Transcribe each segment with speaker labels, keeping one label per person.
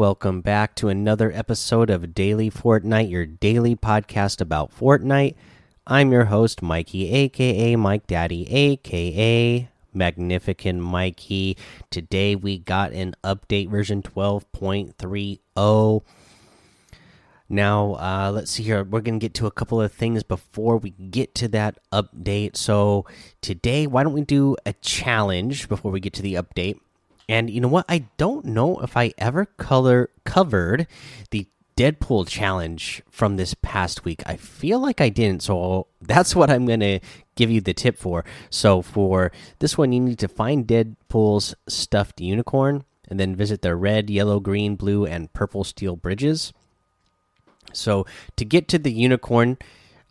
Speaker 1: Welcome back to another episode of Daily Fortnite, your daily podcast about Fortnite. I'm your host, Mikey, aka Mike Daddy, aka Magnificent Mikey. Today we got an update version 12.30. Now, uh, let's see here. We're going to get to a couple of things before we get to that update. So, today, why don't we do a challenge before we get to the update? And you know what? I don't know if I ever color covered the Deadpool challenge from this past week. I feel like I didn't, so that's what I'm going to give you the tip for. So, for this one, you need to find Deadpool's stuffed unicorn and then visit the red, yellow, green, blue, and purple steel bridges. So to get to the unicorn,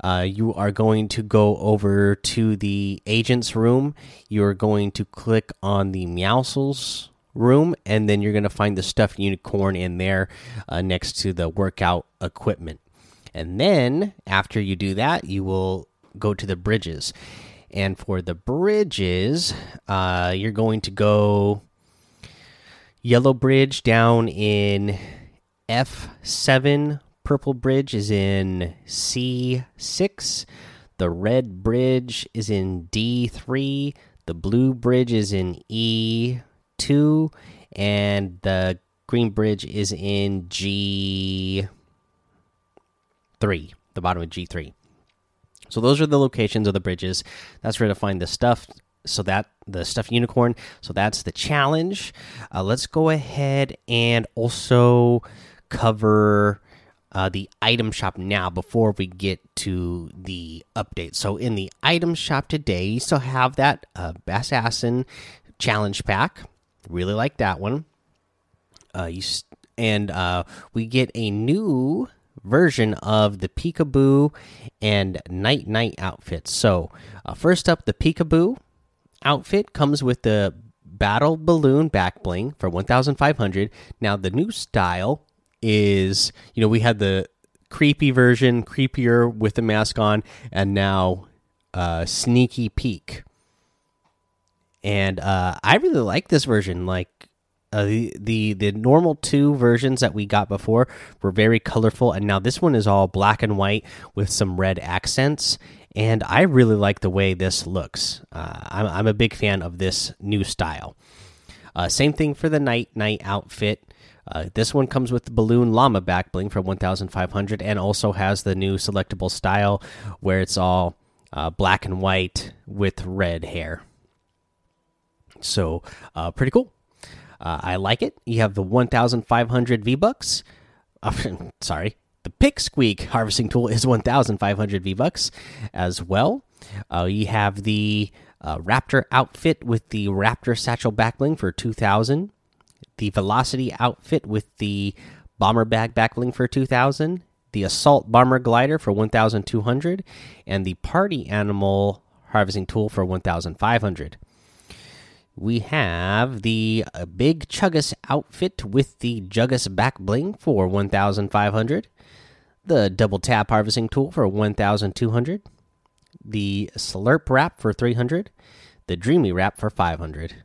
Speaker 1: uh, you are going to go over to the agent's room. You're going to click on the Meowscles room, and then you're going to find the stuffed unicorn in there uh, next to the workout equipment. And then after you do that, you will go to the bridges. And for the bridges, uh, you're going to go Yellow Bridge down in F7 purple bridge is in C6. The red bridge is in D3. The blue bridge is in E2. And the green bridge is in G3. The bottom of G3. So those are the locations of the bridges. That's where to find the stuff. So that the stuff unicorn. So that's the challenge. Uh, let's go ahead and also cover uh, the item shop now before we get to the update. So in the item shop today, you still have that uh, Assassin challenge pack. Really like that one. Uh, you and uh, we get a new version of the Peekaboo and Nite Nite outfits. So uh, first up, the Peekaboo outfit comes with the Battle Balloon back bling for 1,500. Now the new style is you know we had the creepy version, creepier with the mask on, and now uh, sneaky peek. And uh, I really like this version. Like uh, the the the normal two versions that we got before were very colorful, and now this one is all black and white with some red accents. And I really like the way this looks. Uh, I'm I'm a big fan of this new style. Uh, same thing for the Nite Nite outfit. Uh, this one comes with the balloon llama back bling for 1,500 and also has the new selectable style where it's all uh, black and white with red hair. So, uh, pretty cool. Uh, I like it. You have the 1,500 V Bucks. sorry. The Pick Squeak harvesting tool is 1,500 V Bucks as well. Uh, you have the uh, Raptor outfit with the Raptor satchel back bling for 2,000 the Velocity outfit with the Bomber Bag backling for 2000, the Assault Bomber Glider for 1200, and the Party Animal Harvesting Tool for 1500. We have the uh, Big Chuggus outfit with the Juggus back bling for 1500, the Double Tap Harvesting Tool for 1200, the Slurp Wrap for 300, the Dreamy Wrap for 500.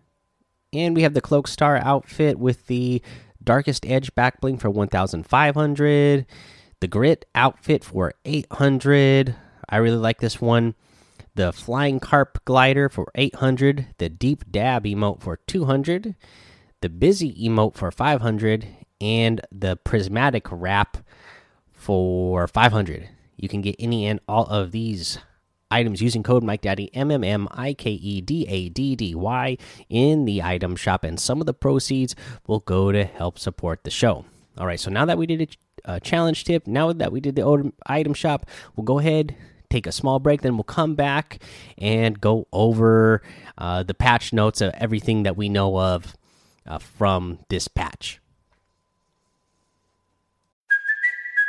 Speaker 1: And we have the Cloakstar outfit with the Darkest Edge back bling for 1,500. The Grit outfit for 800. I really like this one. The Flying Carp glider for 800. The Deep Dab emote for 200. The Busy emote for 500. And the Prismatic wrap for 500. You can get any and all of these items using code Mike Daddy M M M I K E D A D D Y in the item shop, and some of the proceeds will go to help support the show. All right, so now that we did a, a challenge tip, now that we did the item shop, we'll go ahead take a small break then we'll come back and go over uh, the patch notes of everything that we know of uh, from this patch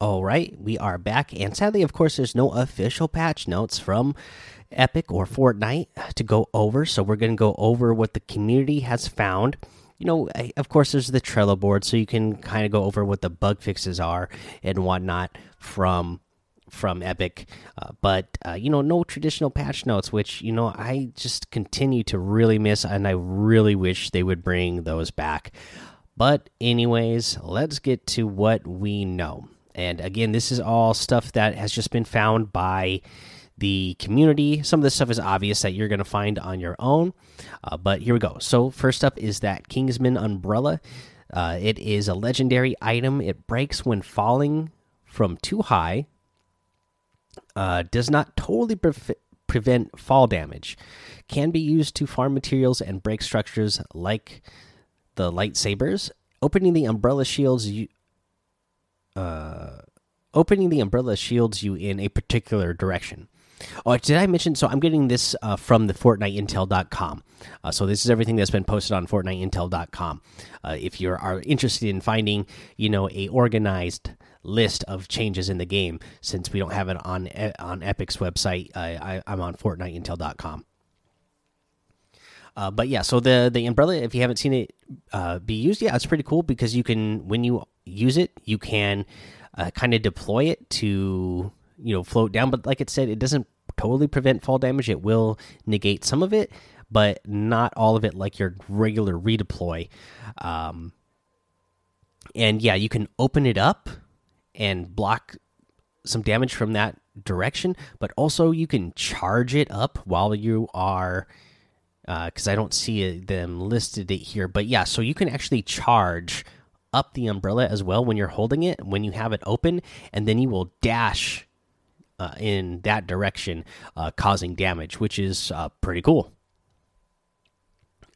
Speaker 1: All right, we are back, and sadly, of course, there's no official patch notes from Epic or Fortnite to go over. So we're going to go over what the community has found. You know, of course, there's the Trello board, so you can kind of go over what the bug fixes are and whatnot from from Epic. Uh, but uh, you know, no traditional patch notes, which you know I just continue to really miss, and I really wish they would bring those back. But anyways, let's get to what we know. And again, this is all stuff that has just been found by the community. Some of this stuff is obvious that you're going to find on your own, uh, but here we go. So, first up is that Kingsman umbrella. Uh, it is a legendary item. It breaks when falling from too high, uh, does not totally pre prevent fall damage, can be used to farm materials and break structures like the lightsabers. Opening the umbrella shields you uh, opening the umbrella shields you in a particular direction. Oh, did I mention? So I'm getting this uh, from the FortniteIntel.com. Uh, so this is everything that's been posted on FortniteIntel.com. Uh, if you are interested in finding, you know, a organized list of changes in the game, since we don't have it on on Epic's website, I, am on FortniteIntel.com. Uh, but yeah, so the the umbrella, if you haven't seen it uh, be used, yeah, it's pretty cool because you can when you use it, you can uh, kind of deploy it to you know float down. But like it said, it doesn't totally prevent fall damage. It will negate some of it, but not all of it, like your regular redeploy. Um, and yeah, you can open it up and block some damage from that direction, but also you can charge it up while you are because uh, I don't see it, them listed it here. But yeah, so you can actually charge up the umbrella as well when you're holding it when you have it open, and then you will dash uh, in that direction, uh, causing damage, which is uh, pretty cool.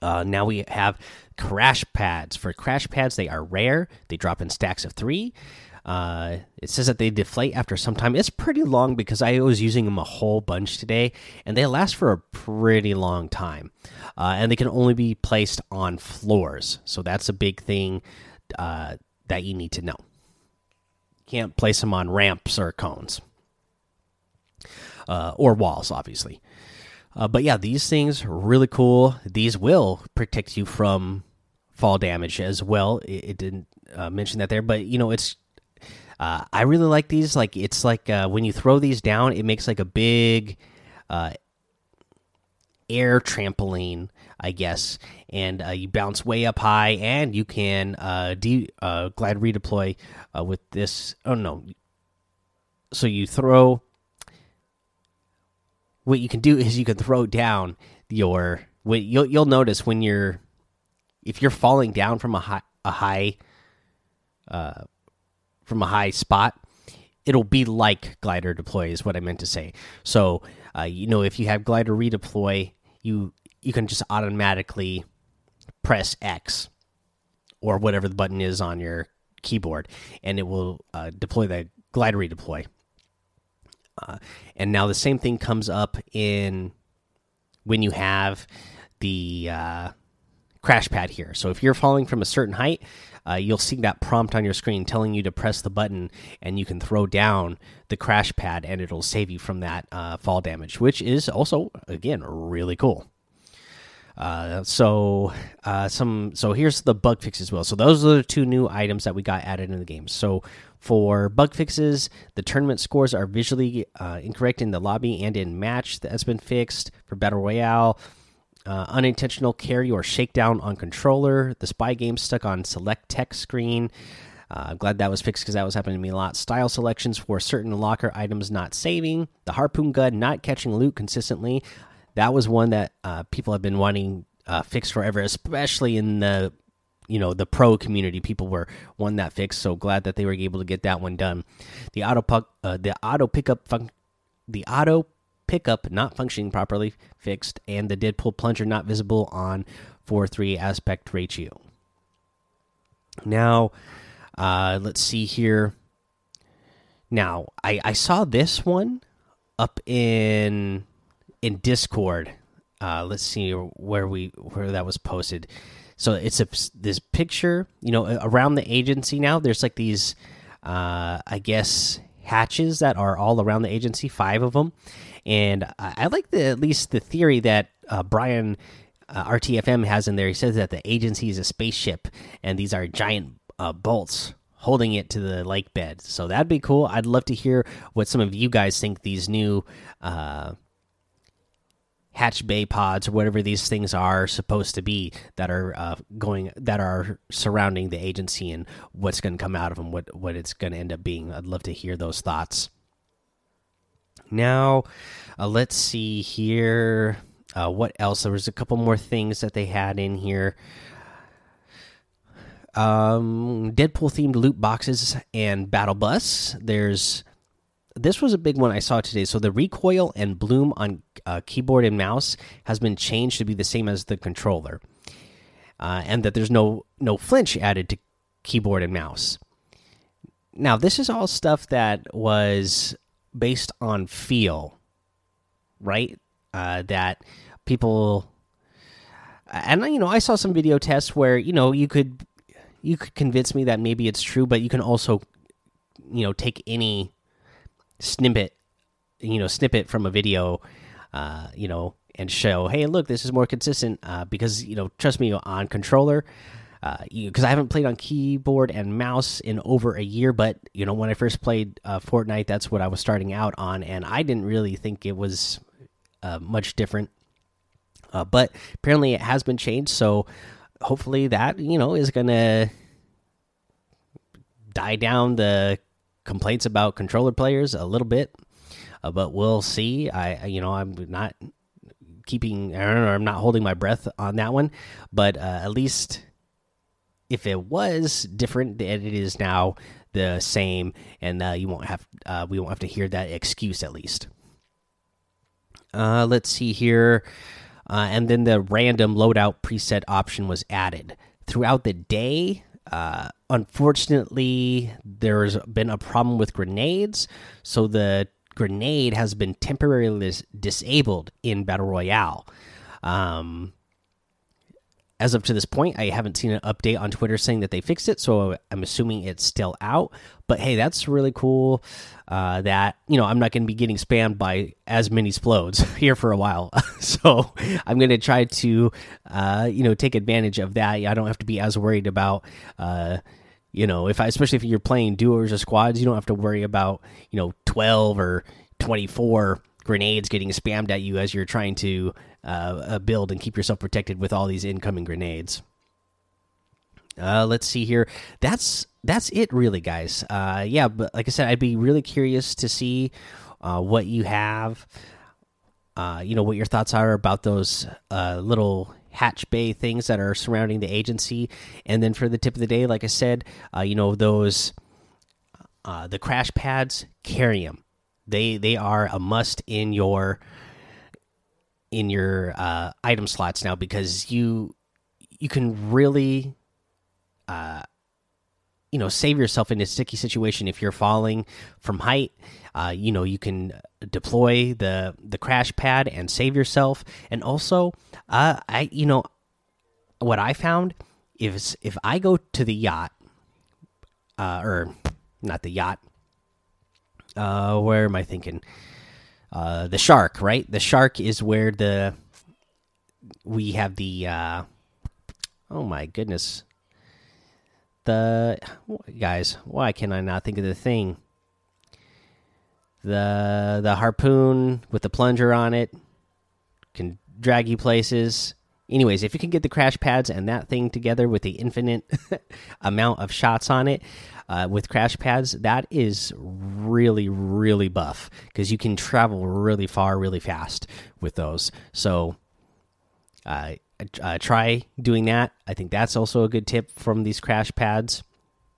Speaker 1: Uh, now we have crash pads. For crash pads, they are rare. They drop in stacks of three. Uh, it says that they deflate after some time. It's pretty long because I was using them a whole bunch today, and they last for a pretty long time. Uh, and they can only be placed on floors, so that's a big thing uh, that you need to know. can't place them on ramps or cones uh, or walls, obviously. Uh, but yeah, these things are really cool. These will protect you from fall damage as well. It, it didn't uh, mention that there, but you know it's uh, I really like these. Like it's like uh, when you throw these down, it makes like a big uh, air trampoline, I guess, and uh, you bounce way up high, and you can uh, de uh, glide redeploy with this. Oh no! So you throw. What you can do is you can throw down your. You'll you'll notice when you're, if you're falling down from a high a high uh, from a high spot, it'll be like glider deploy is what I meant to say. So, uh, you know, if you have glider redeploy, you you can just automatically press X or whatever the button is on your keyboard, and it will uh, deploy the glider redeploy. Uh, and now the same thing comes up in when you have the uh, crash pad here. So if you're falling from a certain height, uh, you'll see that prompt on your screen telling you to press the button, and you can throw down the crash pad, and it'll save you from that uh, fall damage, which is also again really cool. Uh, so uh, some so here's the bug fix as well. So those are the two new items that we got added in the game. So for bug fixes, the tournament scores are visually uh, incorrect in the lobby and in match. That's been fixed for battle royale uh, unintentional carry or shakedown on controller. The spy game stuck on select text screen. Uh, I'm glad that was fixed because that was happening to me a lot. Style selections for certain locker items not saving. The harpoon gun not catching loot consistently. That was one that uh, people have been wanting uh, fixed forever, especially in the you know the pro community people were wanting that fixed. So glad that they were able to get that one done. The auto puck, uh, the auto pickup fun the auto pickup not functioning properly fixed, and the Deadpool plunger not visible on four three aspect ratio. Now, uh, let's see here. Now, I I saw this one up in in Discord. Uh, let's see where we where that was posted. So it's a this picture, you know, around the agency now. There's like these, uh, I guess, hatches that are all around the agency, five of them, and I, I like the at least the theory that uh, Brian uh, RTFM has in there. He says that the agency is a spaceship, and these are giant uh, bolts holding it to the lake bed. So that'd be cool. I'd love to hear what some of you guys think these new uh, hatch bay pods or whatever these things are supposed to be that are uh, going that are surrounding the agency and what's going to come out of them what what it's going to end up being. I'd love to hear those thoughts. Now uh, let's see here uh, what else? There was a couple more things that they had in here. Um deadpool themed loot boxes and battle bus. There's this was a big one I saw today. So the recoil and bloom on uh, keyboard and mouse has been changed to be the same as the controller, uh, and that there's no no flinch added to keyboard and mouse. Now this is all stuff that was based on feel, right? Uh, that people, and you know, I saw some video tests where you know you could you could convince me that maybe it's true, but you can also you know take any snippet, you know, snippet from a video, uh, you know, and show, hey, look, this is more consistent uh, because you know, trust me, on controller. Uh, because I haven't played on keyboard and mouse in over a year, but you know when I first played uh, Fortnite, that's what I was starting out on, and I didn't really think it was uh, much different. Uh, but apparently, it has been changed, so hopefully that you know is gonna die down the complaints about controller players a little bit, uh, but we'll see. I you know I'm not keeping or I'm not holding my breath on that one, but uh, at least if it was different, then it is now the same, and uh, you won't have uh, we won't have to hear that excuse at least. Uh, let's see here. Uh, and then the random loadout preset option was added throughout the day. Uh, unfortunately, there's been a problem with grenades, so the grenade has been temporarily disabled in Battle Royale. Um, as of to this point, I haven't seen an update on Twitter saying that they fixed it, so I'm assuming it's still out. But hey, that's really cool. Uh, that you know, I'm not going to be getting spammed by as many explodes here for a while, so I'm going to try to uh, you know take advantage of that. I don't have to be as worried about. Uh, you know, if I, especially if you're playing duos or squads, you don't have to worry about you know 12 or 24 grenades getting spammed at you as you're trying to uh, uh, build and keep yourself protected with all these incoming grenades. Uh, let's see here. That's that's it, really, guys. Uh, yeah, but like I said, I'd be really curious to see uh, what you have. Uh, you know what your thoughts are about those uh, little hatch bay things that are surrounding the agency, and then for the tip of the day, like I said, uh, you know those uh, the crash pads. Carry them. They they are a must in your in your uh, item slots now because you you can really uh, you know save yourself in a sticky situation if you're falling from height. Uh, you know you can deploy the the crash pad and save yourself. And also uh, i you know what i found is if i go to the yacht uh, or not the yacht uh, where am i thinking uh, the shark, right? The shark is where the we have the uh, oh my goodness, the guys. Why can I not think of the thing? The the harpoon with the plunger on it can drag you places. Anyways, if you can get the crash pads and that thing together with the infinite amount of shots on it, uh, with crash pads, that is really, really buff because you can travel really far, really fast with those. So, uh, uh, try doing that. I think that's also a good tip from these crash pads.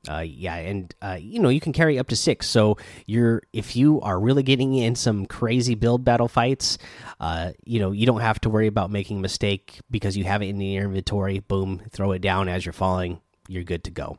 Speaker 1: Uh, yeah, and uh, you know you can carry up to six. So you're if you are really getting in some crazy build battle fights, uh, you know you don't have to worry about making a mistake because you have it in your inventory. Boom, throw it down as you're falling. You're good to go.